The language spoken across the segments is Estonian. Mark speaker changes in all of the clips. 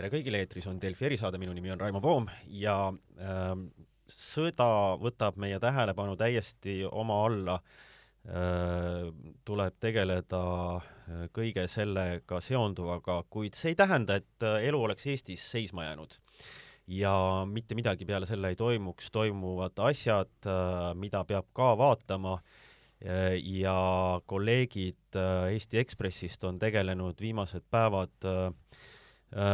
Speaker 1: tere kõigile, eetris on Delfi erisaade, minu nimi on Raimo Poom ja äh, sõda võtab meie tähelepanu täiesti oma alla äh,. tuleb tegeleda äh, kõige sellega seonduvaga, kuid see ei tähenda, et äh, elu oleks Eestis seisma jäänud ja mitte midagi peale selle ei toimuks, toimuvad asjad, äh, mida peab ka vaatama ja kolleegid Eesti Ekspressist on tegelenud viimased päevad äh,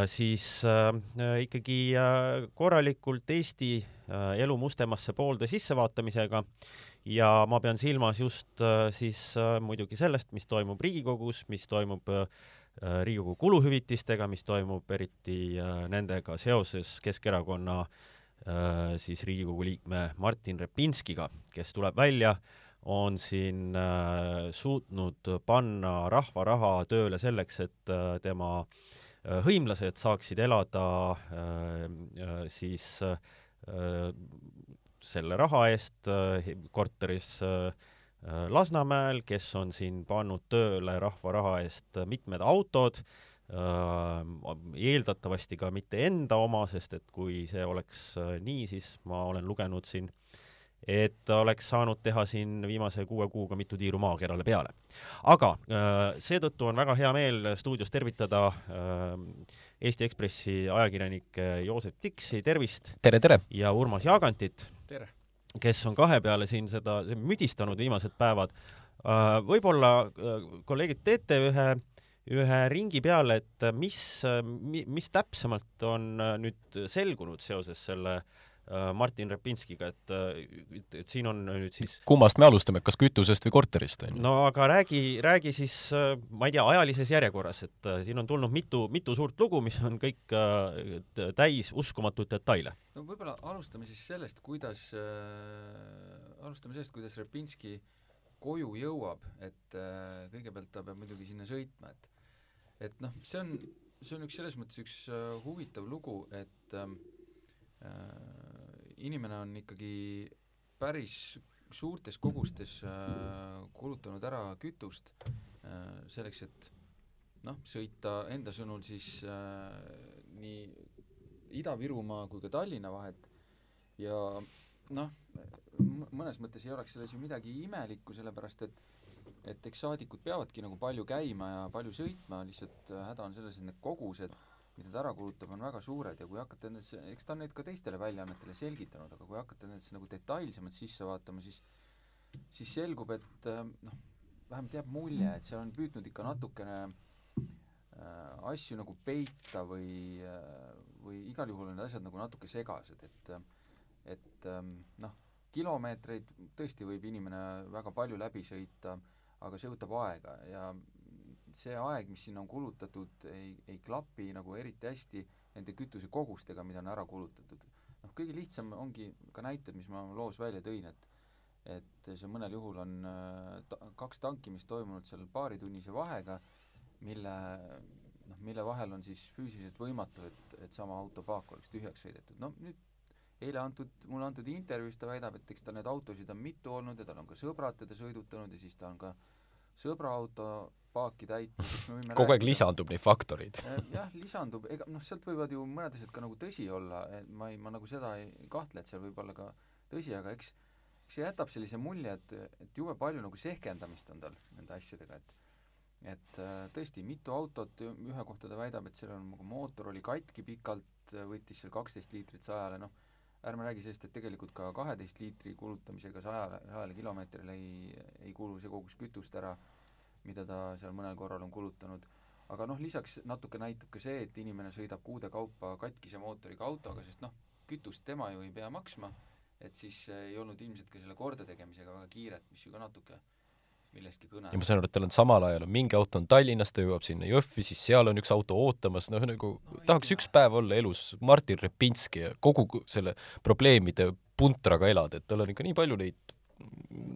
Speaker 1: siis äh, ikkagi äh, korralikult Eesti elu mustemasse poolde sissevaatamisega. Ja ma pean silmas just siis muidugi sellest, mis toimub Riigikogus, mis toimub Riigikogu kuluhüvitistega, mis toimub eriti nendega seoses Keskerakonna siis Riigikogu liikme Martin Repinskiga, kes tuleb välja, on siin suutnud panna rahva raha tööle selleks, et tema äh, Äh, hõimlased saaksid elada äh, äh, siis selle raha eest korteris Lasnamäel, kes on siin pannud tööle rahva raha eest mitmed autod, eeldatavasti ka mitte enda oma, sest et kui see oleks nii, siis ma olen lugenud siin et oleks saanud teha siin viimase kuue kuuga mitu tiiru maakerale peale. aga äh, seetõttu on väga hea meel stuudios tervitada äh, Eesti Ekspressi ajakirjanikke Joosep Tiksi, tervist!
Speaker 2: tere, tere!
Speaker 1: ja Urmas Jaagantit, kes on kahe peale siin seda müdistanud viimased päevad. Äh, võib-olla kolleegid, teete ühe ühe ringi peale, et mis, mis täpsemalt on nüüd selgunud seoses selle äh, Äh, Martin Repinskiga, et, et, et siin on nüüd siis
Speaker 2: kummast me alustame, kas kütusest või korterist, on
Speaker 1: ju? no aga räägi, räägi siis, äh, ma ei tea, ajalises järjekorras, et äh, siin on tulnud mitu, mitu suurt lugu, mis on kõik täis uskumatuid detaile.
Speaker 3: no võib-olla alustame siis sellest, kuidas äh,, alustame sellest, kuidas Repinski koju jõuab, et äh, kõigepealt ta peab muidugi sinna sõitma, et et noh, see on, see on üks selles mõttes üks äh, huvitav lugu, et äh, inimene on ikkagi päris suurtes kogustes äh, kulutanud ära kütust äh, selleks, et noh, sõita enda sõnul siis äh, nii Ida-Virumaa kui ka Tallinna vahet. Ja noh, mõnes mõttes ei oleks selles ju midagi imelikku, sellepärast et et eks saadikud peavadki nagu palju käima ja palju sõitma, lihtsalt häda on selles, et need kogused äh, mida ta ära kulutab, on väga suured ja kui hakata nendesse, eks ta on neid ka teistele väljaannetele selgitanud, aga kui hakata nendesse nagu detailsemalt sisse vaatama, siis siis selgub, et äh, noh, vähemalt jääb mulje, et seal on püüdnud ikka natukene äh, asju nagu peita või äh,, või igal juhul on need asjad nagu natuke segased, et et ähm, noh, kilomeetreid tõesti võib inimene väga palju läbi sõita, aga see võtab aega ja see aeg, mis sinna on kulutatud, ei, ei klapi nagu eriti hästi nende kütusekogustega, mida on ära kulutatud. noh, kõige lihtsam ongi ka näited, mis ma loos välja tõin, et et see mõnel juhul on äh, ta, kaks tankimist toimunud seal paaritunnise vahega, mille noh, mille vahel on siis füüsiliselt võimatu, et, et sama autopaak oleks tühjaks sõidetud. no nüüd eile antud, mulle antud intervjuus ta väidab, et eks tal neid autosid on mitu olnud ja tal on ka sõbrad teda sõidutanud ja siis ta on ka sõbra auto paaki täitma, siis me võime
Speaker 2: kogu aeg lisandub neid faktoreid.
Speaker 3: Eh, jah, lisandub, ega noh, sealt võivad ju mõned asjad ka nagu tõsi olla, ma ei, ma nagu seda ei kahtle, et seal võib olla ka tõsi, aga eks see jätab sellise mulje, et, et jube palju nagu sehkendamist on tal nende asjadega, et et äh, tõesti, mitu autot, ühe kohta ta väidab, et seal on nagu mootor oli katki pikalt, võttis seal kaksteist liitrit sajale, noh, ärme räägi sellest, et tegelikult ka kaheteist liitri kulutamisega sajale, sajale kilomeetrile ei, ei kulu see kogus kütust ära mida ta seal mõnel korral on kulutanud. aga noh, lisaks natuke näitab ka see, et inimene sõidab kuude kaupa katkise mootoriga autoga, sest noh, kütust tema ju ei pea maksma, et siis ei olnud ilmselt ka selle kordategemisega väga kiiret, mis ju ka natuke millestki kõne.
Speaker 2: ja ma saan aru, et tal on samal ajal on mingi auto on Tallinnas, ta jõuab sinna Jõhvi, siis seal on üks auto ootamas, noh nagu no, tahaks üks päev olla elus Martin Repinski ja kogu selle probleemide puntraga elada, et tal on ikka nii palju neid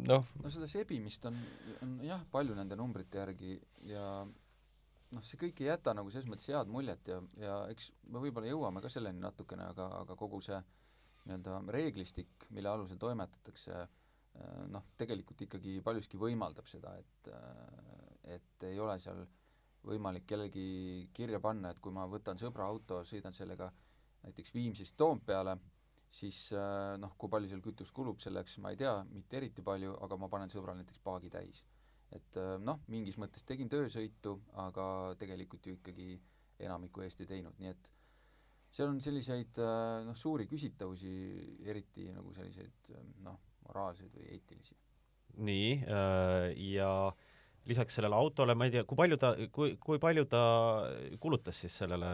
Speaker 3: noh. no seda sebimist on, on jah, palju nende numbrite järgi ja noh, see kõik ei jäta nagu selles mõttes head muljet ja, ja eks me võib-olla jõuame ka selleni natukene, aga, aga kogu see nii-öelda reeglistik, mille alusel toimetatakse, noh, tegelikult ikkagi paljuski võimaldab seda, et et ei ole seal võimalik kellelgi kirja panna, et kui ma võtan sõbra auto, sõidan sellega näiteks Viimsist Toompeale, siis äh, noh, kui palju seal kütust kulub selleks, ma ei tea, mitte eriti palju, aga ma panen sõbral näiteks paagi täis. et äh, noh, mingis mõttes tegin töösõitu, aga tegelikult ju ikkagi enamiku eest ei teinud, nii et seal on selliseid äh, noh, suuri küsitavusi, eriti nagu selliseid noh, moraalseid või eetilisi.
Speaker 1: nii äh, ja lisaks sellele autole, ma ei tea, kui palju ta, kui, kui palju ta kulutas siis sellele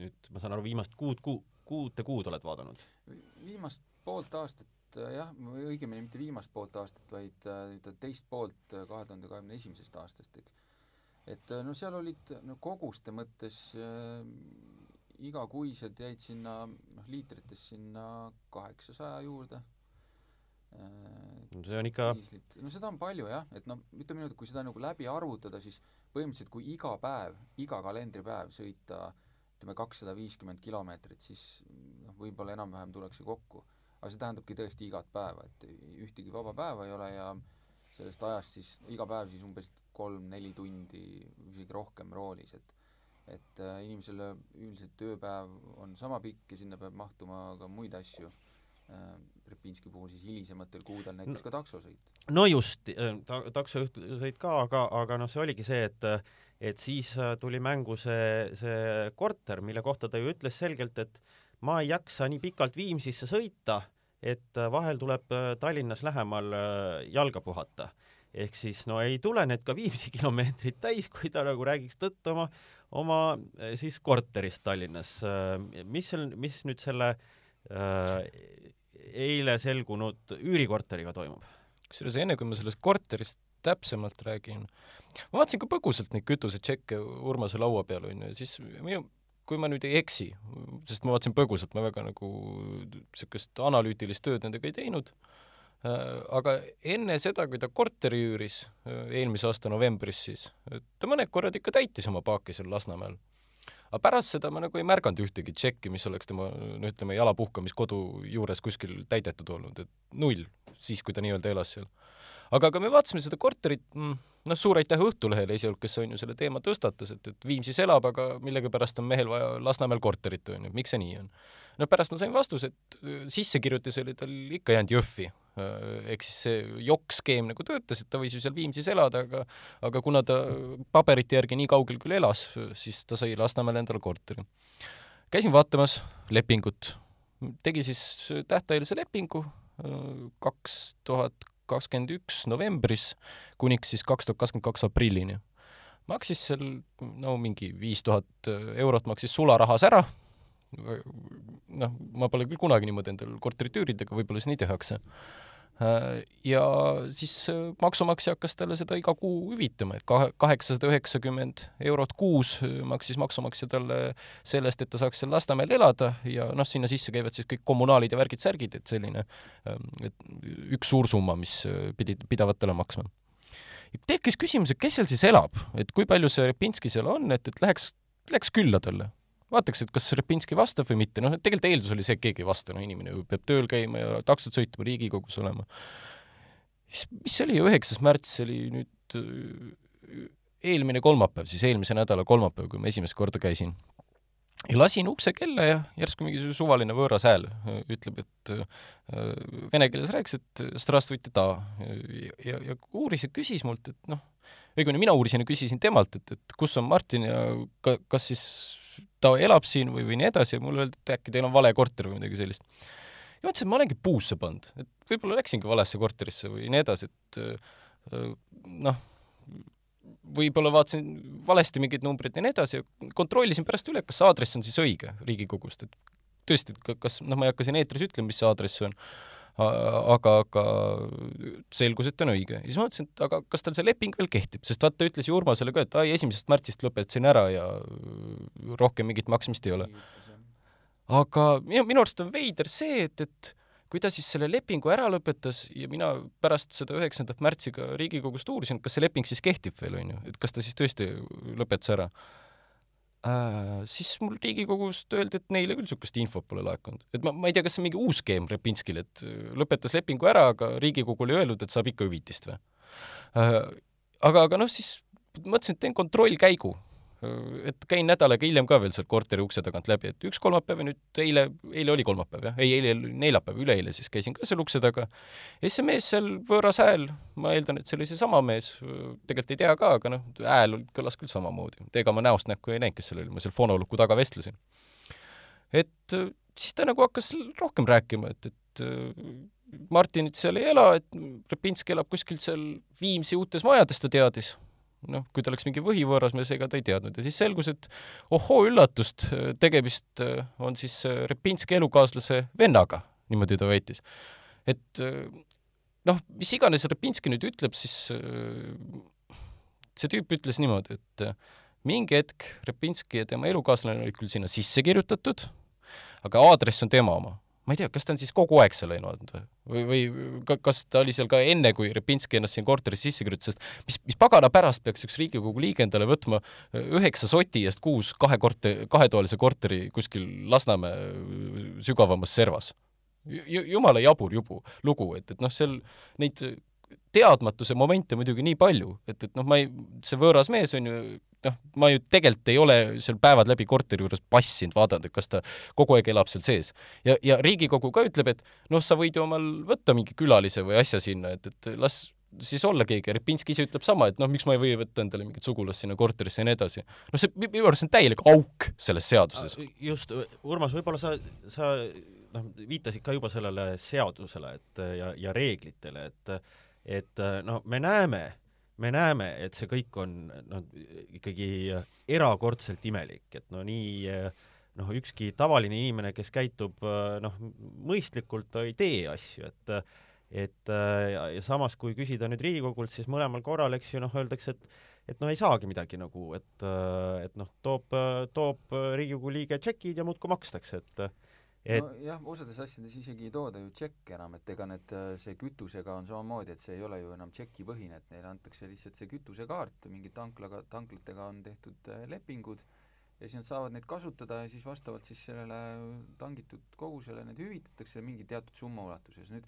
Speaker 1: nüüd, ma saan aru, viimast kuud, kuu, kuute kuud oled vaadanud?
Speaker 3: viimast poolt aastat jah, või õigemini mitte viimast poolt aastat, vaid äh, teist poolt äh, kahe tuhande kahekümne esimesest aastast, eks. et äh, no seal olid no koguste mõttes äh, igakuised jäid sinna, noh, liitrites sinna kaheksasaja juurde
Speaker 1: äh,. see on ikka
Speaker 3: no seda on palju jah, et noh, ütleme niimoodi, kui seda nagu läbi arvutada, siis põhimõtteliselt kui iga päev, iga kalendripäev sõita ütleme, kakssada viiskümmend kilomeetrit, siis noh, võib-olla enam-vähem tullakse kokku. aga see tähendabki tõesti igat päeva, et ühtegi vaba päeva ei ole ja sellest ajast siis iga päev siis umbes kolm-neli tundi, isegi rohkem roolis, et et äh, inimesele üldiselt tööpäev on sama pikk ja sinna peab mahtuma ka muid asju äh,. Repinski puhul siis hilisematel kuudel näiteks no, ka taksosõit.
Speaker 1: no just äh, ta,, taksosõit ka, aga, aga noh, see oligi see, et et siis äh, tuli mängu see, see korter, mille kohta ta ju ütles selgelt, et ma ei jaksa nii pikalt Viimsisse sõita, et äh, vahel tuleb äh, Tallinnas lähemal jalga puhata. ehk siis no ei tule need ka Viimsi kilomeetrid täis, kui ta nagu räägiks tõtt oma, oma siis korterist Tallinnas. mis seal, mis nüüd selle eile selgunud üürikorteriga toimub?
Speaker 2: kusjuures enne, kui ma sellest korterist täpsemalt räägin, ma vaatasin ka põgusalt neid kütusetšekke Urmase laua peal, on ju, siis minu, kui ma nüüd ei eksi, sest ma vaatasin põgusalt, ma väga nagu niisugust analüütilist tööd nendega ei teinud, äh, aga enne seda, kui ta korteri üüris, äh, eelmise aasta novembris siis, ta mõned korrad ikka täitis oma paaki seal Lasnamäel. aga pärast seda ma nagu ei märganud ühtegi tšekki, mis oleks tema no ütleme, jalapuhkamiskodu juures kuskil täidetud olnud, et null, siis kui ta nii-öelda elas seal aga, aga me vaatasime seda korterit, mm, noh, suur aitäh Õhtulehele esialgu, kes on ju selle teema tõstatas, et, et Viimsis elab, aga millegipärast on mehel vaja Lasnamäel korterit, on ju, miks see nii on? no pärast ma sain vastuse, et äh, sissekirjutis oli tal ikka jäänud Jõhvi. Äh, ehk siis see jokk-skeem nagu töötas, et ta võis ju seal Viimsis elada, aga aga kuna ta paberite järgi nii kaugel küll elas, siis ta sai Lasnamäel endale korteri. käisin vaatamas lepingut, tegi siis tähtajalise lepingu, äh, kaks tuhat kakskümmend üks novembris kuniks siis kaks tuhat kakskümmend kaks aprillini. maksis seal no mingi viis tuhat eurot maksis sularahas ära, noh, ma pole küll kunagi niimoodi endal korterit üürinud, aga võib-olla siis nii tehakse ja siis äh, maksumaksja hakkas talle seda iga kuu hüvitama, et kahe, kaheksasada üheksakümmend eurot kuus äh, maksis maksumaksja talle sellest, et ta saaks seal Lasnamäel elada ja noh, sinna sisse käivad siis kõik kommunaalid ja värgid-särgid, et selline ähm, et üks suur summa, mis pidid, pidavat talle maksma. tekkis küsimus, et kes seal siis elab, et kui palju see Repinski seal on, et, et läheks, läheks külla talle vaataks, et kas Repinski vastab või mitte, noh, tegelikult eeldus oli see, et keegi ei vasta, no inimene ju peab tööl käima ja taksot sõitma, Riigikogus olema. siis, mis see oli, üheksas märts, oli nüüd äh, eelmine kolmapäev, siis eelmise nädala kolmapäev, kui ma esimest korda käisin. ja lasin ukse kella ja järsku mingi suvaline võõras hääl äh, ütleb, et äh, vene keeles rääkis, et strastvõite ta ja, ja, ja uuris ja küsis mult, et noh, õigemini mina uurisin ja küsisin temalt, et, et kus on Martin ja ka, kas siis ta elab siin või, või nii edasi ja mulle öeldi, et äkki teil on vale korter või midagi sellist. ja mõtlesin, et ma olengi puusse pannud, et võib-olla läksingi valesse korterisse või nii edasi, et äh, noh, võib-olla vaatasin valesti mingeid numbreid ja nii edasi ja kontrollisin pärast üle, kas aadress on siis õige Riigikogust, et tõesti, et kas, noh, ma ei hakka siin eetris ütlema, mis see aadress on, aga, aga selgus, et on õige. ja siis ma mõtlesin, et aga kas tal see leping veel kehtib, sest vaata, ütles ju Urmasele ka, et ai, esimesest märtsist lõpetasin ära ja rohkem mingit maksmist ei ole. aga minu, minu arust on veider see, et, et kui ta siis selle lepingu ära lõpetas ja mina pärast seda üheksandat märtsi ka Riigikogust uurisin, kas see leping siis kehtib veel, on ju, et kas ta siis tõesti lõpetas ära äh,, siis mul Riigikogust öeldi, et neile küll niisugust infot pole laekunud. et ma, ma ei tea, kas see on mingi uus skeem Repinskil, et äh, lõpetas lepingu ära, aga Riigikogule ei öeldud, et saab ikka hüvitist või äh,? aga, aga noh, siis mõtlesin, et teen kontrollkäigu et käin nädal aega hiljem ka veel seal korteri ukse tagant läbi, et üks kolmapäev ja nüüd eile, eile oli kolmapäev jah, ei, eile oli neljapäev, üleeile siis käisin ka seal ukse taga. ja siis see mees seal võõras hääl, ma eeldan, et see oli seesama mees, tegelikult ei tea ka, aga noh, hääl kõlas küll samamoodi. ega ma näost näkku ei näinud, kes seal oli, ma seal fonoluku taga vestlesin. et siis ta nagu hakkas rohkem rääkima, et, et Martinit seal ei ela, et Repinski elab kuskil seal Viimsi uutes majades, ta teadis noh, kui ta oleks mingi võhivõõras mees, ega ta ei teadnud ja siis selgus, et ohoo üllatust, tegemist äh, on siis äh, Repinski elukaaslase vennaga, niimoodi ta väitis. et äh, noh, mis iganes Repinski nüüd ütleb, siis see tüüp ütles niimoodi, et mingi hetk Repinski ja tema elukaaslane olid küll sinna sisse kirjutatud, aga aadress on tema oma ma ei tea, kas ta on siis kogu aeg seal elanud või, või, või kas ta oli seal ka enne, kui Repinski ennast siin korterisse sisse kirjutas, sest mis, mis pagana pärast peaks üks Riigikogu liige endale võtma üheksa soti eest kuus kahe korter, kahetoalise korteri kuskil Lasnamäe sügavamas servas? Jumala jabur jubu lugu, et, et noh, seal neid teadmatuse momente muidugi nii palju, et, et noh, ma ei, see võõras mees on ju noh, ma ju tegelikult ei ole seal päevad läbi korteri juures passinud, vaadanud, et kas ta kogu aeg elab seal sees. ja, ja Riigikogu ka ütleb, et noh, sa võid ju omal võtta mingi külalise või asja sinna, et, et las siis olla keegi, Repinski ise ütleb sama, et noh, miks ma ei või võtta endale mingit sugulast sinna korterisse ja nii edasi. noh, see minu arust on täielik auk selles seaduses.
Speaker 1: just, Urmas, võib-olla sa, sa noh, viitasid ka juba sellele seadusele, et ja, ja reeglitele, et et no me näeme me näeme, et see kõik on noh, ikkagi erakordselt imelik, et no nii noh, ükski tavaline inimene, kes käitub noh, mõistlikult, ei tee asju, et et ja, ja samas, kui küsida nüüd Riigikogult, siis mõlemal korral, eks ju, noh, öeldakse, et et noh, ei saagi midagi nagu, et et noh, toob, toob Riigikogu liige tšekid ja muudkui makstakse, et
Speaker 3: et nojah, osades asjades isegi ei tooda ju tšekke enam, et ega need, äh, see kütusega on samamoodi, et see ei ole ju enam tšekipõhine, et neile antakse lihtsalt see kütusekaart, mingi tanklaga, tanklatega on tehtud äh, lepingud ja siis nad saavad neid kasutada ja siis vastavalt siis sellele tangitud kogusele need hüvitatakse mingi teatud summa ulatuses. nüüd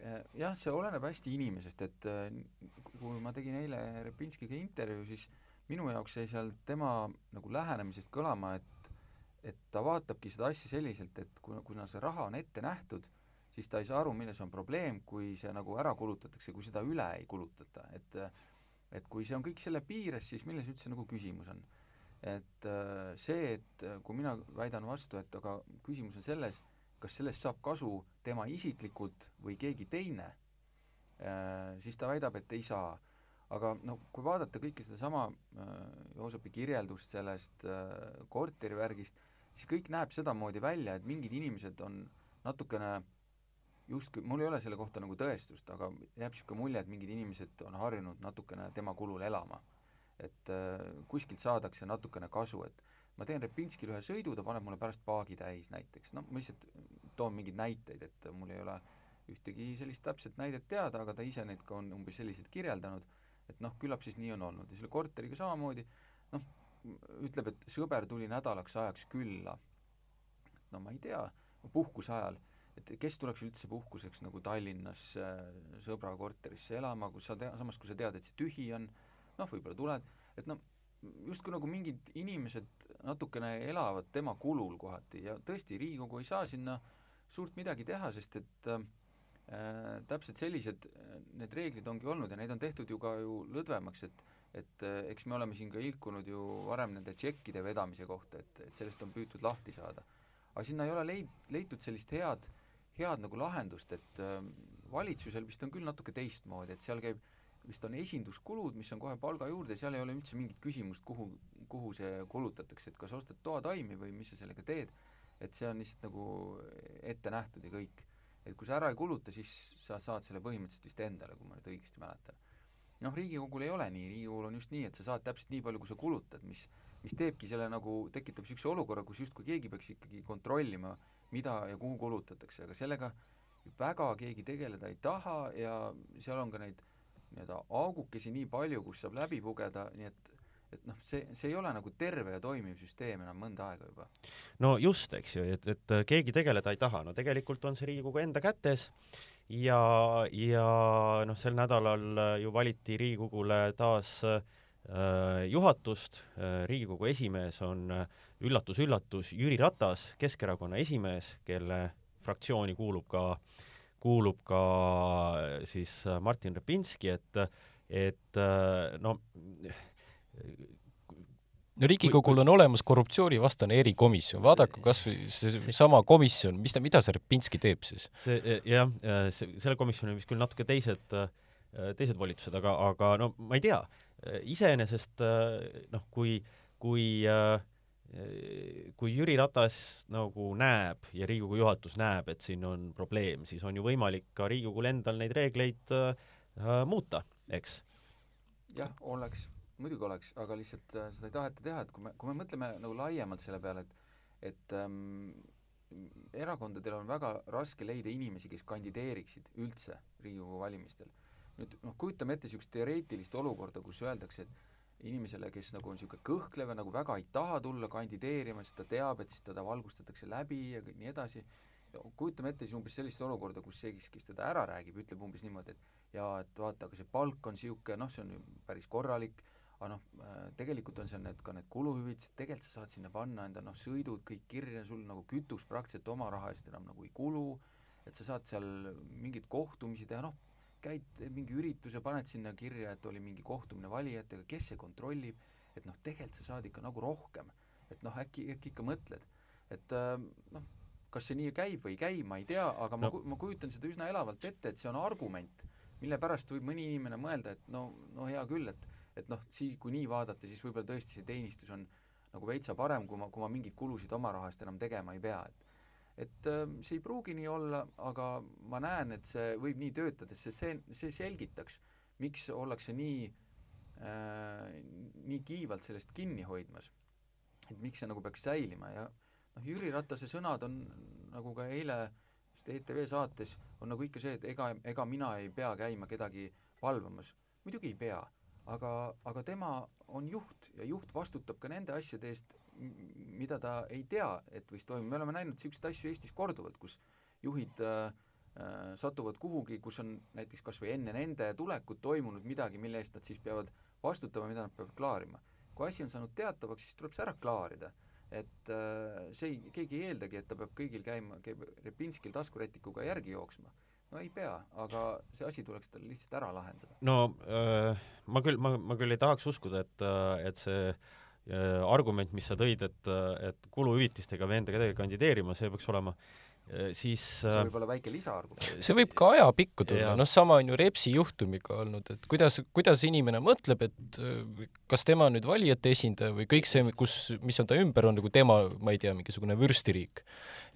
Speaker 3: äh, jah, see oleneb hästi inimesest, et kui ma tegin eile Repinskiga intervjuu, siis minu jaoks jäi seal tema nagu lähenemisest kõlama, et et ta vaatabki seda asja selliselt, et kuna, kuna see raha on ette nähtud, siis ta ei saa aru, milles on probleem, kui see nagu ära kulutatakse, kui seda üle ei kulutata, et et kui see on kõik selle piires, siis milles üldse nagu küsimus on? et see, et kui mina väidan vastu, et aga küsimus on selles, kas sellest saab kasu tema isiklikult või keegi teine, siis ta väidab, et ei saa. aga no kui vaadata kõike sedasama Joosepi kirjeldust sellest korterivärgist, siis kõik näeb sedamoodi välja, et mingid inimesed on natukene justkui, mul ei ole selle kohta nagu tõestust, aga jääb niisugune mulje, et mingid inimesed on harjunud natukene tema kulul elama. et äh, kuskilt saadakse natukene kasu, et ma teen Repinskile ühe sõidu, ta paneb mulle pärast paagi täis näiteks, noh, ma lihtsalt toon mingeid näiteid, et mul ei ole ühtegi sellist täpset näidet teada, aga ta ise neid ka on umbes selliselt kirjeldanud, et noh, küllap siis nii on olnud ja selle korteriga samamoodi, noh, ütleb, et sõber tuli nädalaks ajaks külla. no ma ei tea, puhkuse ajal, et kes tuleks üldse puhkuseks nagu Tallinnas äh, sõbra korterisse elama, kus sa tea-, samas kui sa tead, et see tühi on, noh, võib-olla tuled, et noh, justkui nagu mingid inimesed natukene elavad tema kulul kohati ja tõesti, Riigikogu ei saa sinna suurt midagi teha, sest et äh, täpselt sellised need reeglid ongi olnud ja neid on tehtud ju ka ju lõdvemaks, et et eh, eks me oleme siin ka ilkunud ju varem nende tšekkide vedamise kohta, et, et sellest on püütud lahti saada. aga sinna ei ole leid-, leitud sellist head, head nagu lahendust, et äh, valitsusel vist on küll natuke teistmoodi, et seal käib, vist on esinduskulud, mis on kohe palga juurde, seal ei ole üldse mingit küsimust, kuhu, kuhu see kulutatakse, et kas ostad toataimi või mis sa sellega teed, et see on lihtsalt nagu ette nähtud ja kõik. et kui sa ära ei kuluta, siis sa saad selle põhimõtteliselt vist endale, kui ma nüüd õigesti mäletan noh, Riigikogul ei ole nii, Riigikogul on just nii, et sa saad täpselt nii palju, kui sa kulutad, mis mis teebki selle nagu, tekitab niisuguse olukorra, kus justkui keegi peaks ikkagi kontrollima, mida ja kuhu kulutatakse, aga sellega väga keegi tegeleda ei taha ja seal on ka neid nii-öelda augukesi nii palju, kus saab läbi pugeda, nii et et noh, see, see ei ole nagu terve ja toimiv süsteem enam mõnda aega juba.
Speaker 1: no just, eks ju, et, et keegi tegeleda ei taha, no tegelikult on see Riigikogu enda kätes ja, ja noh, sel nädalal ju valiti Riigikogule taas äh, juhatust, Riigikogu esimees on üllatus-üllatus Jüri Ratas, Keskerakonna esimees, kelle fraktsiooni kuulub ka, kuulub ka siis Martin Repinski, et, et no
Speaker 2: no Riigikogul on olemas korruptsioonivastane erikomisjon, vaadake kas või seesama komisjon, mis ta, mida see Repinski teeb siis?
Speaker 1: see jah, see, selle komisjoni on vist küll natuke teised, teised volitused, aga, aga no ma ei tea, iseenesest noh, kui, kui kui Jüri Ratas nagu näeb ja Riigikogu juhatus näeb, et siin on probleem, siis on ju võimalik ka Riigikogul endal neid reegleid äh, muuta, eks?
Speaker 3: jah, oleks muidugi oleks, aga lihtsalt äh, seda ei taheta teha, et kui me, kui me mõtleme nagu laiemalt selle peale, et et ähm, erakondadel on väga raske leida inimesi, kes kandideeriksid üldse Riigikogu valimistel. nüüd noh, kujutame ette niisugust teoreetilist olukorda, kus öeldakse, et inimesele, kes nagu on niisugune kõhklev ja nagu väga ei taha tulla kandideerima, sest ta teab, et siis teda valgustatakse läbi ja nii edasi, kujutame ette siis umbes sellist olukorda, kus see, kes, kes teda ära räägib, ütleb umbes niimoodi, et jaa, et vaata, aga see palk on niisugune, noh, see on ju päris korralik, aga noh, äh, tegelikult on seal need ka need kuluhüvitised, tegelikult sa saad sinna panna enda noh, sõidud kõik kirja, sul nagu kütus praktiliselt oma raha eest enam nagu ei kulu, et sa saad seal mingeid kohtumisi teha, noh, käid mingi ürituse, paned sinna kirja, et oli mingi kohtumine valijatega, kes see kontrollib, et noh, tegelikult sa saad ikka nagu rohkem. et noh, äkki, äkki ikka mõtled, et äh, noh, kas see nii käib või ei käi, ma ei tea, aga no. ma, ma kujutan seda üsna elavalt ette, et see on argument, mille pärast võib mõni inimene mõelda, et no, no hea küll, et et noh, sii-, kui nii vaadata, siis võib-olla tõesti see teenistus on nagu veitsa parem, kui ma, kui ma mingeid kulusid oma raha eest enam tegema ei pea, et et äh, see ei pruugi nii olla, aga ma näen, et see võib nii töötada, sest see, see selgitaks, miks ollakse nii äh,, nii kiivalt sellest kinni hoidmas. et miks see nagu peaks säilima ja noh, Jüri Ratase sõnad on nagu ka eile ETV saates on nagu ikka see, et ega, ega mina ei pea käima kedagi valvamas. muidugi ei pea aga, aga tema on juht ja juht vastutab ka nende asjade eest, mida ta ei tea, et võis toimuda, me oleme näinud niisuguseid asju Eestis korduvalt, kus juhid äh, äh, satuvad kuhugi, kus on näiteks kas või enne nende tulekut toimunud midagi, mille eest nad siis peavad vastutama, mida nad peavad klaarima. kui asi on saanud teatavaks, siis tuleb see ära klaarida. et äh, see ei, keegi ei eeldagi, et ta peab kõigil käima, käib Repinskil taskurätikuga järgi jooksma no ei pea, aga see asi tuleks tal lihtsalt ära lahendada.
Speaker 1: no äh, ma küll, ma, ma küll ei tahaks uskuda, et, äh, et see äh, argument, mis sa tõid, et, et kuluhüvitistega või endaga kedagi kandideerima, see peaks olema Äh, siis
Speaker 3: see äh, võib olla väike lisaargument.
Speaker 2: see võib ka ajapikku tulla, noh, sama on ju Repsi juhtumiga olnud, et kuidas, kuidas inimene mõtleb, et äh, kas tema on nüüd valijate esindaja või kõik see, kus, mis on ta ümber, on nagu tema, ma ei tea, mingisugune vürstiriik.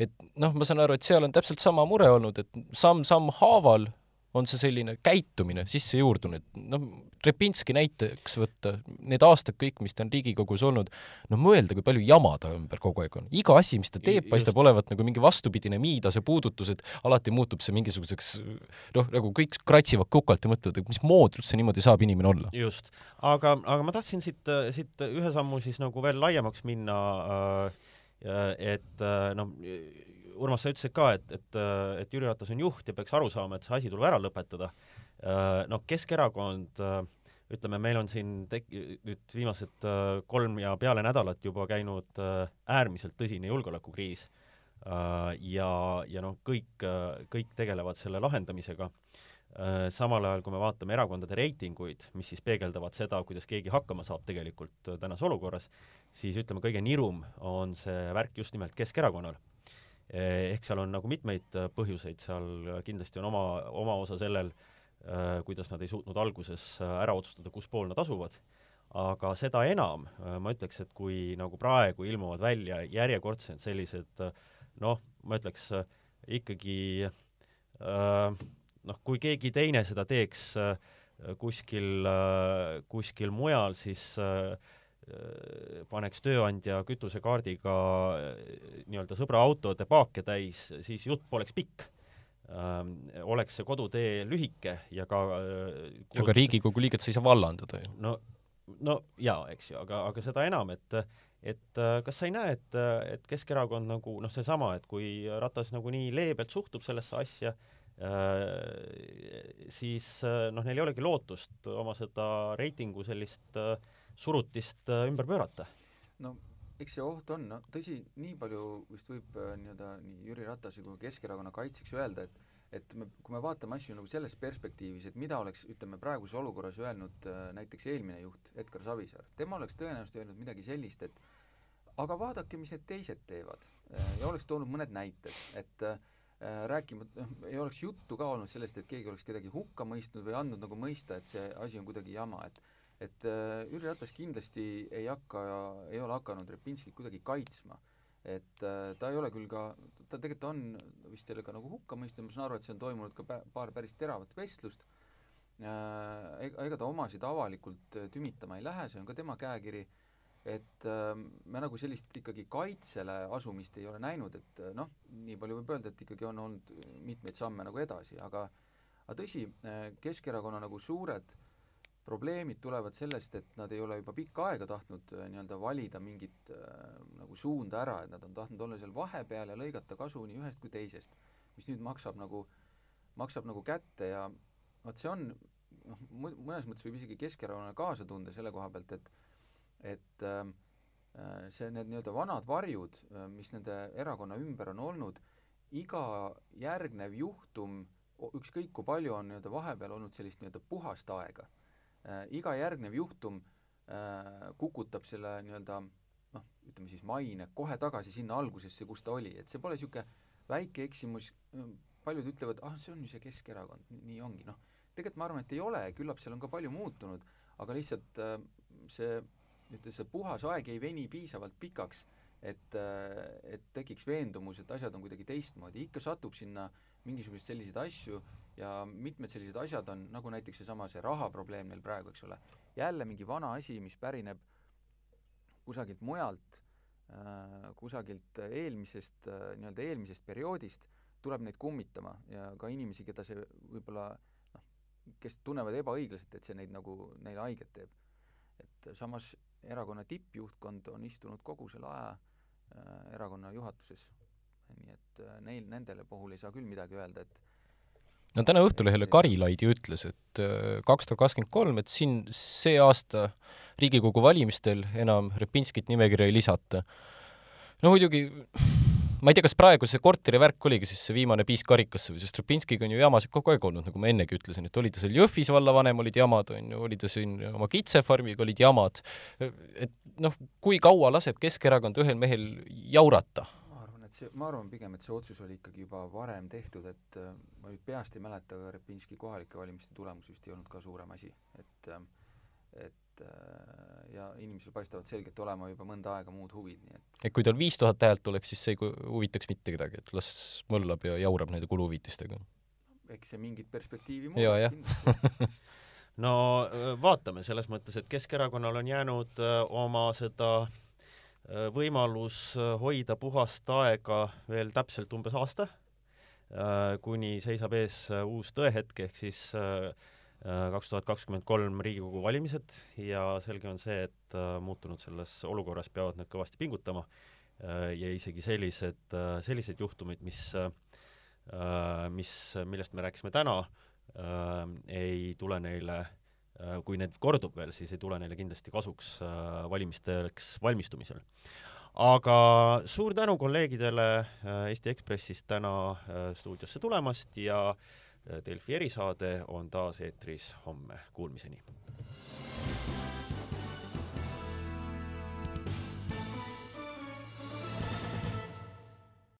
Speaker 2: et noh, ma saan aru, et seal on täpselt sama mure olnud, et samm-samm haaval on see selline käitumine sisse juurdunud, noh, Repinski näiteks võtta, need aastad kõik, mis ta on Riigikogus olnud, no mõelda, kui palju jama ta ümber kogu aeg on. iga asi, mis ta teeb, paistab olevat nagu mingi vastupidine miidase puudutus, et alati muutub see mingisuguseks noh, nagu kõik kratsivad kukalt ja mõtlevad, et mismoodi üldse niimoodi saab inimene olla.
Speaker 1: just, aga, aga ma tahtsin siit, siit ühe sammu siis nagu veel laiemaks minna äh, et noh, Urmas, sa ütlesid ka, et, et, et Jüri Ratas on juht ja peaks aru saama, et see asi tuleb ära lõpetada. Noh, Keskerakond, ütleme, meil on siin tek-, nüüd viimased kolm ja peale nädalat juba käinud äärmiselt tõsine julgeolekukriis. Ja, ja noh, kõik, kõik tegelevad selle lahendamisega. Samal ajal, kui me vaatame erakondade reitinguid, mis siis peegeldavad seda, kuidas keegi hakkama saab tegelikult tänases olukorras, siis ütleme, kõige nirum on see värk just nimelt Keskerakonnal ehk seal on nagu mitmeid äh, põhjuseid, seal äh, kindlasti on oma, oma osa sellel, äh, kuidas nad ei suutnud alguses ära otsustada, kus pool nad asuvad, aga seda enam ma ütleks, et kui nagu praegu ilmuvad välja järjekordselt sellised noh, ma ütleks ikkagi noh, kui keegi teine seda teeks kuskil, kuskil mujal, siis paneks tööandja kütusekaardiga nii-öelda sõbra autode paake täis, siis jutt poleks pikk ähm,. oleks see kodutee lühike ja ka
Speaker 2: äh, aga Riigikogu liiget sa ei saa vallandada ju.
Speaker 1: no, no jaa, eks ju, aga, aga seda enam, et et äh, kas sa ei näe, et, et Keskerakond nagu noh, seesama, et kui Ratas nagu nii leebelt suhtub sellesse asja, siis noh, neil ei olegi lootust oma seda reitingu sellist surutist ümber pöörata.
Speaker 3: no eks see oht on, no tõsi, nii palju vist võib nii-öelda nii Jüri Ratase kui Keskerakonna kaitseks öelda, et et me, kui me vaatame asju nagu selles perspektiivis, et mida oleks, ütleme, praeguses olukorras öelnud äh, näiteks eelmine juht Edgar Savisaar, tema oleks tõenäoliselt öelnud midagi sellist, et aga vaadake, mis need teised teevad. Äh, ja oleks toonud mõned näited, et äh, rääkimata, noh, ei oleks juttu ka olnud sellest, et keegi oleks kedagi hukka mõistnud või andnud nagu mõista, et see asi on kuidagi jama, et et äh, Jüri Ratas kindlasti ei hakka, ei ole hakanud Repinskit kuidagi kaitsma. et äh, ta ei ole küll ka, ta tegelikult on vist jälle ka nagu hukka mõistnud, ma saan aru, et see on toimunud ka pä-, paar päris teravat vestlust äh,, ega, ega ta omasid avalikult tümitama ei lähe, see on ka tema käekiri, et äh, me nagu sellist ikkagi kaitsele asumist ei ole näinud, et äh, noh, nii palju võib öelda, et ikkagi on olnud mitmeid samme nagu edasi, aga aga tõsi, äh, Keskerakonna nagu suured probleemid tulevad sellest, et nad ei ole juba pikka aega tahtnud äh, nii-öelda valida mingit äh, nagu suunda ära, et nad on tahtnud olla seal vahepeal ja lõigata kasu nii ühest kui teisest, mis nüüd maksab nagu, maksab nagu kätte ja vot see on noh, mõnes mõttes võib isegi Keskerakonnale kaasa tunda selle koha pealt, et et äh, see, need nii-öelda vanad varjud, äh, mis nende erakonna ümber on olnud, iga järgnev juhtum, ükskõik kui palju on nii-öelda vahepeal olnud sellist nii-öelda puhast aega iga järgnev juhtum äh, kukutab selle nii-öelda noh, ütleme siis maine kohe tagasi sinna algusesse, kus ta oli, et see pole niisugune väike eksimus, paljud ütlevad, ah, see on ju see Keskerakond, nii ongi, noh, tegelikult ma arvan, et ei ole, küllap seal on ka palju muutunud, aga lihtsalt äh, see, ütleme, see puhas aeg ei veni piisavalt pikaks, et, äh, et tekiks veendumus, et asjad on kuidagi teistmoodi, ikka satub sinna mingisuguseid selliseid asju ja mitmed sellised asjad on, nagu näiteks seesama see rahaprobleem neil praegu, eks ole, jälle mingi vana asi, mis pärineb kusagilt mujalt äh,, kusagilt eelmisest äh,, nii-öelda eelmisest perioodist, tuleb neid kummitama ja ka inimesi, keda see võib-olla noh, kes tunnevad ebaõiglaselt, et see neid nagu, neile haiget teeb. et samas erakonna tippjuhtkond on istunud kogu selle aja erakonna juhatuses. nii et äh, neil, nendele puhul ei saa küll midagi öelda, et
Speaker 2: no täna Õhtulehele Karilaid ju ütles, et äh, kaks tuhat kakskümmend kolm, et siin see aasta Riigikogu valimistel enam Repinskit nimekirja ei lisata. no muidugi ma ei tea, kas praegu see korteri värk oligi siis see viimane piis karikasse või, sest Repinskiga on ju jamasid kogu aeg olnud, nagu ma ennegi ütlesin, et oli ta seal Jõhvis vallavanem, olid jamad, on ju, oli ta siin oma kitsefarmiga, olid jamad. et noh, kui kaua laseb Keskerakond ühel mehel jaurata?
Speaker 3: see, ma arvan pigem, et see otsus oli ikkagi juba varem tehtud, et äh, ma nüüd peast ei mäleta, aga Repinski kohalike valimiste tulemus vist ei olnud ka suurem asi, et äh, et äh, ja inimesel paistavad selgelt olema juba mõnda aega muud huvid, nii et
Speaker 2: et kui tal viis tuhat häält tuleks, siis see ei huvitaks mitte kedagi, et las möllab ja jaurab nende kuluhüvitistega?
Speaker 3: eks see mingit perspektiivi muudaks kindlasti
Speaker 1: no vaatame, selles mõttes, et Keskerakonnal on jäänud oma seda äh, Äh, võimalus äh, hoida puhast aega veel täpselt umbes aasta, äh, kuni seisab ees uus tõehetk, ehk siis kaks tuhat kakskümmend kolm Riigikogu valimised ja selge on see, et muutunud selles olukorras peavad nad kõvasti pingutama ja isegi sellised, sellised juhtumid, mis, mis, millest me rääkisime täna, ei tule neile äh, Äh, kui need kordub veel, siis ei tule neile kindlasti kasuks äh, valimisteks valmistumisel. aga suur tänu kolleegidele äh, Eesti Ekspressist täna stuudiosse tulemast ja Delfi erisaade on taas eetris homme, kuulmiseni!